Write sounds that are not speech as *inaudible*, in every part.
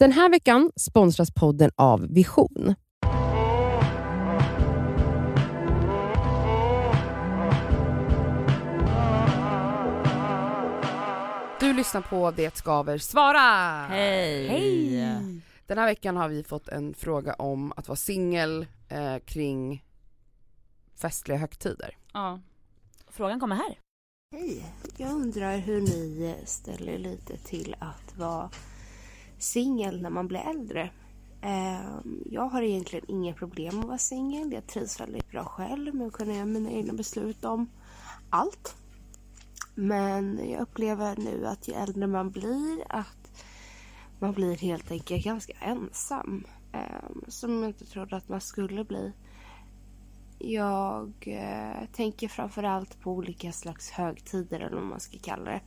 Den här veckan sponsras podden av Vision. Du lyssnar på Det skaver svara! Hej! Hej! Den här veckan har vi fått en fråga om att vara singel eh, kring festliga högtider. Ja. Frågan kommer här. Hej! Jag undrar hur ni ställer er lite till att vara singel när man blir äldre. Ehm, jag har egentligen inga problem med att vara singel. Jag trivs väldigt bra själv med att kunna göra mina egna beslut om allt. Men jag upplever nu att ju äldre man blir att man blir helt enkelt ganska ensam. Ehm, som jag inte trodde att man skulle bli. Jag eh, tänker framförallt på olika slags högtider eller vad man ska kalla det.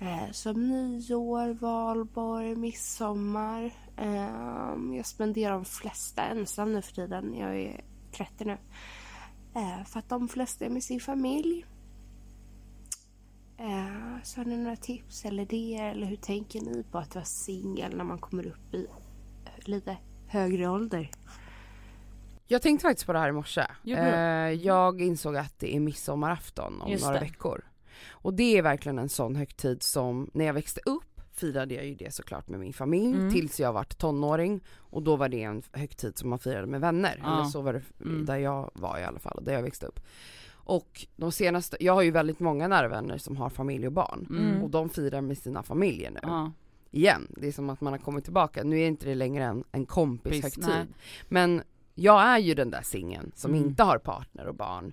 Eh, som nyår, valborg, midsommar. Eh, jag spenderar de flesta ensam nu för tiden. Jag är 30 nu. Eh, för att de flesta är med sin familj. Eh, så har ni några tips eller idéer? Eller hur tänker ni på att vara singel när man kommer upp i lite högre ålder? Jag tänkte faktiskt på det här i morse. Eh, jag insåg att det är midsommarafton om Just några det. veckor. Och det är verkligen en sån högtid som, när jag växte upp firade jag ju det såklart med min familj Mm. tills jag vart tonåring och då var det en högtid som man firade med vänner. Ja. Eller så var det Mm. där jag var i alla fall, där jag växte upp. Och de senaste, jag har ju väldigt många nära vänner som har familj och barn. Mm. Och de firar med sina familjer nu. Ja. Igen, det är som att man har kommit tillbaka. Nu är inte det längre en, en kompis Precis, högtid. nej. Men jag är ju den där singeln som Mm. inte har partner och barn.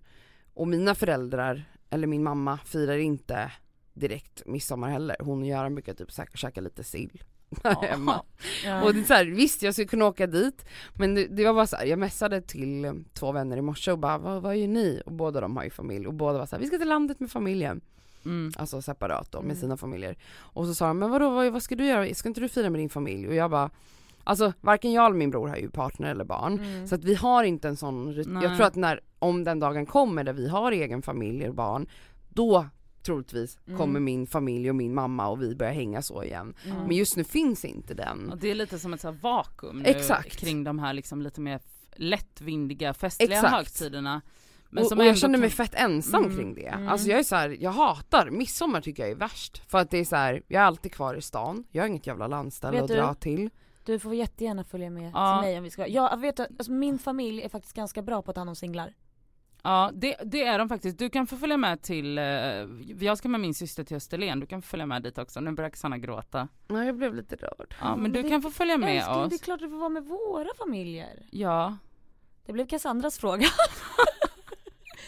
Och mina föräldrar, eller min mamma, firar inte direkt midsommar heller. Hon och Göran brukar typ säkert käka lite sill *laughs* hemma. Ja. Och det är så här, visst jag skulle kunna åka dit, men det, det var bara så här, jag messade till två vänner i morse och bara vad, vad gör ni? Och båda de har ju familj och båda var så här, vi ska till landet med familjen. Mm. Alltså separat då med Mm. sina familjer. Och så sa de, men vadå vad, vad ska du göra? Ska inte du fira med din familj? Och jag bara, alltså varken jag eller min bror har ju partner eller barn. Mm. Så att vi har inte en sån, Nej. jag tror att när, om den dagen kommer där vi har egen familj och barn, då troligtvis Mm. kommer min familj och min mamma och vi börja hänga så igen. Mm. Men just nu finns inte den. Och det är lite som ett så vakuum nu Exakt. kring de här liksom lite mer lättvindiga festliga Exakt. högtiderna. Men och, och jag känner mig fett ensam Mm, kring det. mm. Alltså jag är så här, jag hatar, midsommar tycker jag är värst. För att det är så här, jag är alltid kvar i stan, jag har inget jävla landställe Vet att du? dra till. Du får jättegärna följa med Ja. till mig om vi ska. Jag vet att alltså, min familj är faktiskt ganska bra på att ta hand om singlar. Ja det, det är de faktiskt. Du kan få följa med till, eh, jag ska med min syster till Österlen, du kan få följa med dit också. Nu börjar Sanna gråta. Nej jag blev lite rörd. Ja men men du det- kan få följa med Älskling, det är oss. klart du får vara med våra familjer. Ja. Det blev Cassandras fråga. *laughs*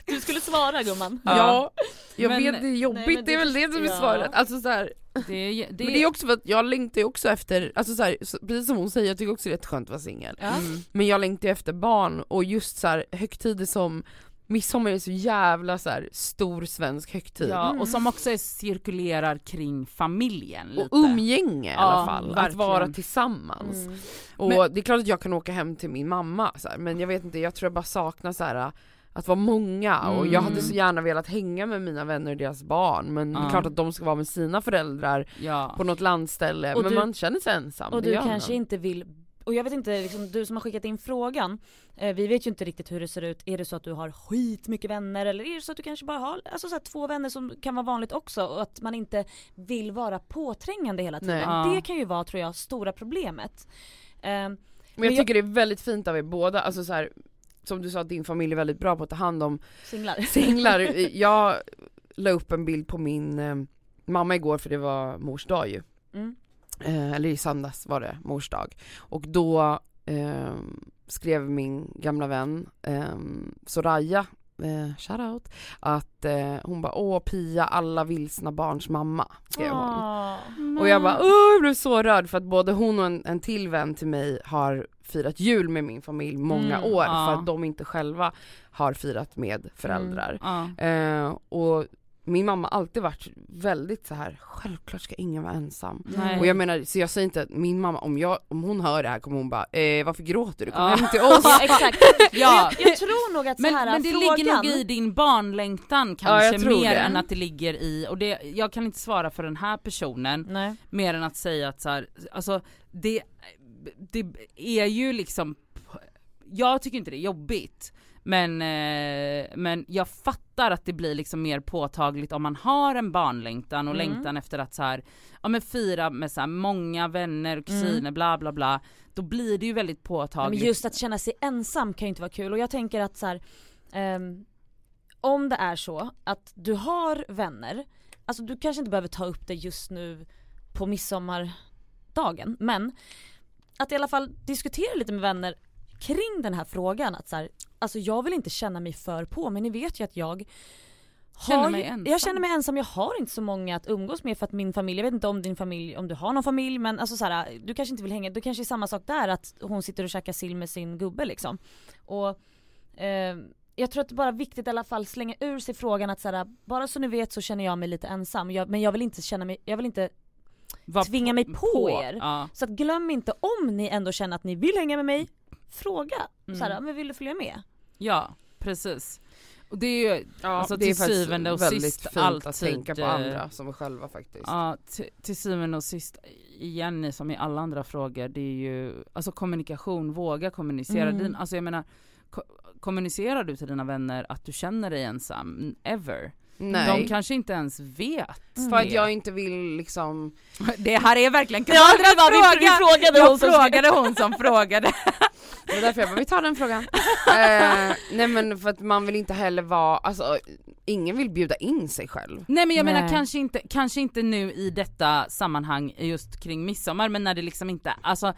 du skulle svara gumman. Ja, jag Men- vet det är jobbigt, Nej, det är väl det som är ja. svaret. Alltså så här, Det är, det men det är också för att jag längtar ju också efter, alltså så här, precis som hon säger, jag tycker också det är rätt skönt att vara singel. Ja. Mm. Men jag längtar ju efter barn och just så här, högtider som midsommar är så jävla så här, stor svensk högtid. Ja, Mm. och som också är, cirkulerar kring familjen lite. Och umgänge i alla Ja, fall, att verkligen. vara tillsammans. Mm. Och Men- det är klart att jag kan åka hem till min mamma så här, men jag vet inte, jag tror jag bara saknar så här att vara många och jag hade Mm. så gärna velat hänga med mina vänner och deras barn men det är Ja. klart att de ska vara med sina föräldrar Ja. på något landställe Och men du- man känner sig ensam. Och du kanske man. inte vill och jag vet inte, liksom, du som har skickat in frågan, eh, vi vet ju inte riktigt hur det ser ut. Är det så att du har skitmycket vänner eller är det så att du kanske bara har alltså, så här, två vänner som kan vara vanligt också och att man inte vill vara påträngande hela tiden. Nej. Det kan ju vara tror jag stora problemet. Eh, Men jag Men jag- tycker det är väldigt fint av er båda, alltså så här, som du sa att din familj är väldigt bra på att ta hand om singlar. *laughs* singlar. *laughs* jag la upp en bild på min eh, mamma igår för det var mors dag ju. Mm. eh, eller i söndags var det mors dag. Och då eh, skrev min gamla vän eh, Soraya, eh, shoutout, att eh, hon bara åh Pia, alla vilsna barns mamma, skrev hon. Åh. Och jag bara åh jag blev så rörd för att både hon och en, en till vän till mig har firat jul med min familj många Mm, år ja. för att de inte själva har firat med föräldrar. Ja. Eh, och min mamma har alltid varit väldigt så här självklart ska ingen vara ensam. Nej. Och jag menar, så jag säger inte att min mamma, om, jag, om hon hör det här kommer hon bara eh, varför gråter du? Kom Ja. hem till oss! *laughs* Ja exakt. Ja. Jag, jag tror nog att så Men, här, men det frågan... ligger nog i din barnlängtan Ja, kanske tror mer det. än att det ligger i, och det, jag kan inte svara för den här personen Nej. mer än att säga att så här, alltså det, det är ju liksom, jag tycker inte det är jobbigt. Men, eh, men jag fattar att det blir liksom mer påtagligt om man har en barnlängtan och Mm. längtan efter att så här, ja men fira med så här många vänner och kusiner Mm. bla bla bla. Då blir det ju väldigt påtagligt. Men just att känna sig ensam kan ju inte vara kul och jag tänker att så här, ehm, om det är så att du har vänner, alltså du kanske inte behöver ta upp det just nu på midsommardagen men att i alla fall diskutera lite med vänner kring den här frågan att så här, alltså jag vill inte känna mig för på men ni vet ju att jag Känner har mig ju- ensam. Jag känner mig ensam, jag har inte så många att umgås med för att min familj, jag vet inte om din familj, om du har någon familj men alltså så här, du kanske inte vill hänga, det kanske är samma sak där att hon sitter och käkar sill med sin gubbe liksom. Och eh, jag tror att det är bara viktigt i alla fall slänga ur sig frågan att så här, bara så ni vet så känner jag mig lite ensam, jag, men jag vill inte känna mig, jag vill inte Var tvinga mig på er. Ja. så att glöm inte om ni ändå känner att ni vill hänga med mig, fråga. Mm. Så här, men vill du följa med? ja, precis. Och det är ju, Ja, Alltså, det är till faktiskt syvende och väldigt sist fint alltid, att tänka på eh, andra som vi själva faktiskt. Ja, till, till syvende och sist, igen som i alla andra frågor, det är ju alltså kommunikation, våga kommunicera. Mm. Din, alltså jag menar, ko kommunicerar du till dina vänner att du känner dig ensam? Ever? Nej, De kanske inte ens vet Mm. för att jag inte vill liksom *laughs* Det här är verkligen Ja, det var vi- vi frågade jag hon som- frågade hon som *laughs* frågade. Det var därför jag bara, vi tar den frågan. *laughs* eh, nej men för att man vill inte heller vara, alltså ingen vill bjuda in sig själv. Nej men jag menar Nej. kanske inte, kanske inte nu i detta sammanhang just kring midsommar men när det liksom inte, alltså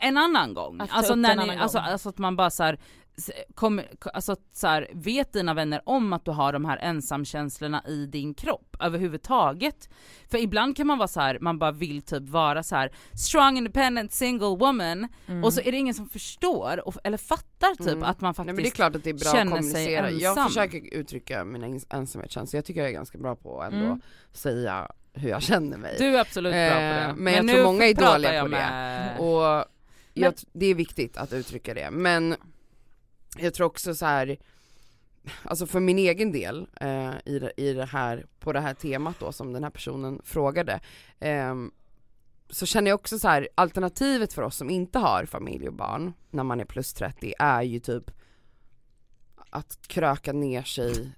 en annan gång. Att Alltså när ni, alltså, alltså att man bara så här, s- kom, alltså så här, vet dina vänner om att du har de här ensamkänslorna i din kropp överhuvudtaget? För ibland kan man vara så här, man bara vill typ vara så här strong independent single woman Mm. och så är det ingen som förstår och, eller fattar typ Mm. att man Nej faktiskt men det är klart att det är bra att kommunicera. Jag försöker uttrycka mina ens- ensamhetskänslor, jag tycker jag är ganska bra på att ändå Mm. säga hur jag känner mig. Du är absolut bra på Eh, det. men jag nu tror många är dåliga jag på det. med- Och jag, det är viktigt att uttrycka det, men jag tror också så här. Alltså för min egen del, eh, i, det, i det här, på det här temat då som den här personen frågade, ehm, så känner jag också så här, alternativet för oss som inte har familj och barn när man är plus 30 är ju typ att kröka ner sig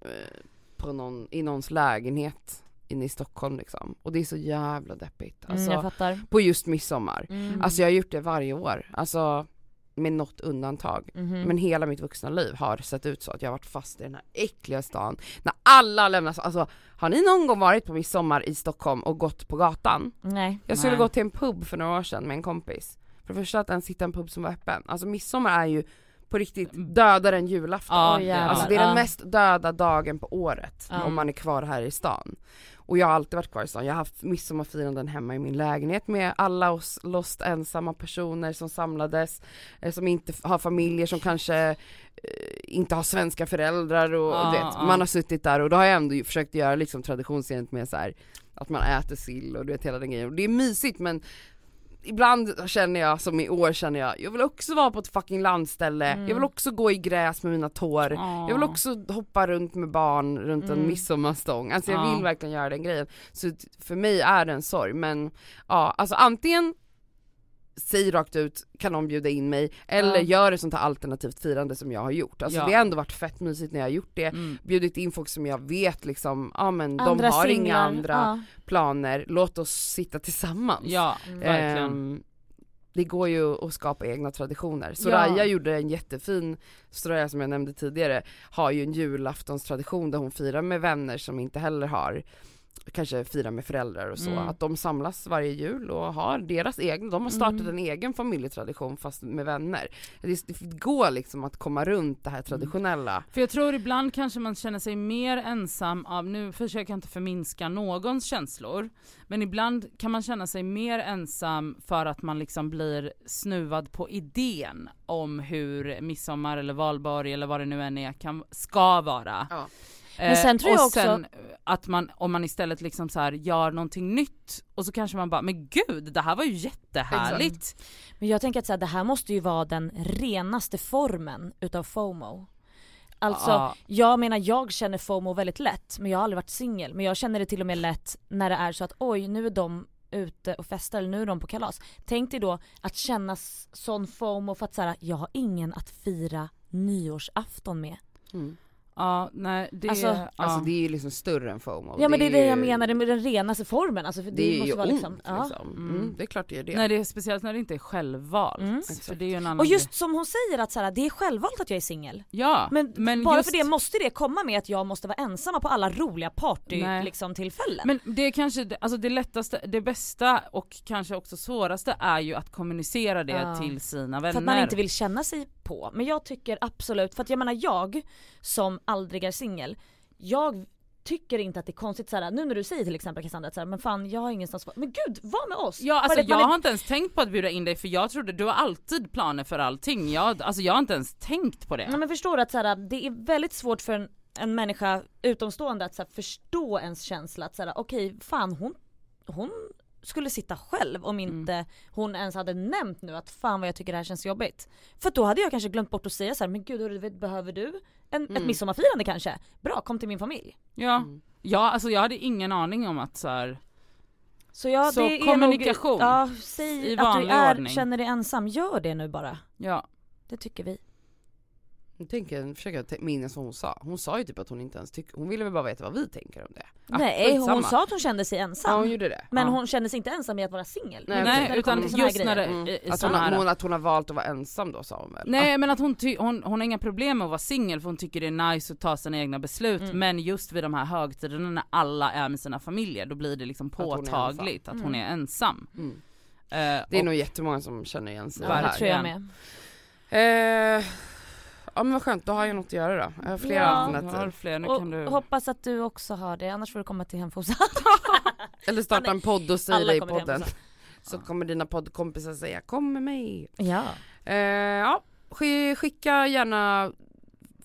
eh, på någon, i någons lägenhet inne i Stockholm liksom. Och det är så jävla deppigt. Alltså, mm, jag fattar. på just midsommar. Mm. Alltså jag har gjort det varje år, alltså med något undantag. Mhm. Men hela mitt vuxna liv har sett ut så att jag har varit fast i den här äckliga stan. När alla lämnas, alltså har ni någon gång varit på midsommar i Stockholm och gått på gatan? Nej. Jag skulle Nej. gå till en pub för några år sedan med en kompis. För det första att ens hitta en pub som var öppen. Alltså midsommar är ju på riktigt dödare än julafton. Jävlar. Alltså det är den mest döda dagen på året Ja. om man är kvar här i stan. Och jag har alltid varit kvar i stan, jag har haft midsommarfiranden hemma i min lägenhet med alla oss lost ensamma personer som samlades, eh, som inte har familjer, som kanske eh, inte har svenska föräldrar och, och vet, ja. man har suttit där och då har jag ändå försökt göra liksom traditionsenligt med så här att man äter sill och du vet hela den grejen. Och det är mysigt men ibland känner jag, som i år känner jag, jag vill också vara på ett fucking landställe, Mm. jag vill också gå i gräs med mina tår, Ja. jag vill också hoppa runt med barn runt en Mm. midsommarstång, alltså jag Ja. vill verkligen göra den grejen. Så för mig är det en sorg men ja, alltså antingen säg rakt ut, kan någon bjuda in mig? Eller Ja. gör ett sånt här alternativt firande som jag har gjort. Alltså Ja. det har ändå varit fett mysigt när jag har gjort det, Mm. bjudit in folk som jag vet liksom, ja men de Andra har inga singlar. andra Ja. planer, låt oss sitta tillsammans. Ja, Mm. verkligen. Ehm, det går ju att skapa egna traditioner. Soraya Ja. gjorde en jättefin, Soraya som jag nämnde tidigare, har ju en julaftonstradition där hon firar med vänner som inte heller har kanske firar med föräldrar och så, Mm. att de samlas varje jul och har deras egna, de har startat Mm. en egen familjetradition fast med vänner. Det, det går liksom att komma runt det här traditionella. För jag tror ibland kanske man känner sig mer ensam av, nu försöker jag inte förminska någons känslor, men ibland kan man känna sig mer ensam för att man liksom blir snuvad på idén om hur midsommar eller valborg eller vad det nu än är kan, ska vara. Ja. Men sen tror jag också- sen att man, om man istället liksom så här gör någonting nytt och så kanske man bara, men gud det här var ju jättehärligt. Men jag tänker att så här, det här måste ju vara den renaste formen utav FOMO. Alltså, Ja. jag menar jag känner FOMO väldigt lätt, men jag har aldrig varit singel. Men jag känner det till och med lätt när det är så att oj, nu är de ute och festar, eller nu är de på kalas. Tänk dig då att känna sån FOMO för att säga jag har ingen att fira nyårsafton med. Mm. Ja, nej det, Alltså- ja. Alltså det är ju liksom större än FOMO. Ja men det är det jag ju- menar, det är den renaste formen. Alltså, för det, Det är måste ju vara ont liksom, ja. liksom. Mm. Mm. det är klart det är det. Nej det är speciellt när det inte är självvalt. Mm. För det är ju en annan Och grej. just som hon säger att så här, det är självvalt att jag är singel. Ja, Men, bara just, för det måste det komma med att jag måste vara ensamma på alla roliga party Nej. liksom, tillfällen. Men det är kanske, det- alltså det lättaste, det bästa och kanske också svåraste är ju att kommunicera det Ja. till sina vänner. För att man inte vill känna sig på. Men jag tycker absolut, för att jag menar jag som aldrig är singel, jag tycker inte att det är konstigt såhär, nu när du säger till exempel Cassandra att såhär, men fan jag har ingenstans. Men gud, var med oss! Ja alltså jag är- har inte ens tänkt på att bjuda in dig för jag trodde, du har alltid planer för allting. Jag, alltså jag har inte ens tänkt på det. Nej, men förstår du att såhär, det är väldigt svårt för en, en människa utomstående att såhär, förstå ens känsla att såhär, okej fan hon, hon skulle sitta själv om Mm. inte hon ens hade nämnt nu att fan vad jag tycker det här känns jobbigt. För då hade jag kanske glömt bort att säga såhär, men gud hörru, behöver du en, ett Mm. midsommarfirande kanske? Bra, kom till min familj. Ja, Mm. ja alltså jag hade ingen aning om att så här, Så ja, Så det är kommunikation Nog, ja, säg i att du vanlig är, ordning. känner dig ensam, gör det nu bara. ja. Det tycker vi. Jag tänker, försöka t- minnas vad hon sa. Hon sa ju typ att hon inte ens tycker, hon ville väl bara veta vad vi tänker om det. Ah, Nej, skitsamma. hon sa att hon kände sig ensam. Ja hon gjorde det. Men ja. hon kände sig inte ensam i att vara singel. Nej, Nej, utan här just när det. Mm. Att, hon här, hon, att hon har valt att vara ensam då sa hon väl? Nej men att hon, ty, hon, hon har inga problem med att vara singel för hon tycker det är nice att ta sina egna beslut Mm. men just vid de här högtiderna när alla är med sina familjer då blir det liksom hon är påtagligt att hon är Mm. ensam. Mm. Eh, Det är och- nog jättemånga som känner igen sig Ja, det det här. tror jag igen. med. Eh, ja men vad skönt, då har jag något att göra då. Jag har flera Ja. Alternativ. har fler, nu Och kan du... hoppas att du också har det, annars får du komma till Hemfosa. *laughs* Eller starta en podd och säga Alla det i podden. *laughs* Så kommer dina poddkompisar säga kom med mig. Ja. Eh, ja, sk- skicka gärna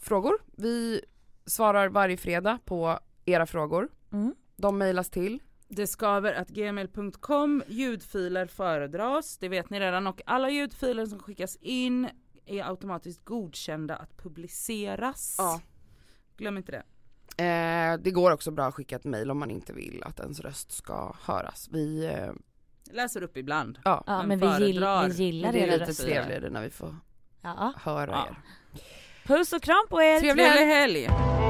frågor. Vi svarar varje fredag på era frågor. Mm. De mejlas till. Det skaver att gmail.com, ljudfiler föredras, det vet ni redan och alla ljudfiler som skickas in är automatiskt godkända att publiceras. Ja. Glöm inte det. Eh, det går också bra att skicka ett mejl om man inte vill att ens röst ska höras. Vi, eh, Läser upp ibland. ja, Ja Men men, vi, gill, vi gillar det är era lite röster. trevligare när vi får Ja. höra Ja. er. Puss och kram på er! Trevlig helg. Trevlig helg!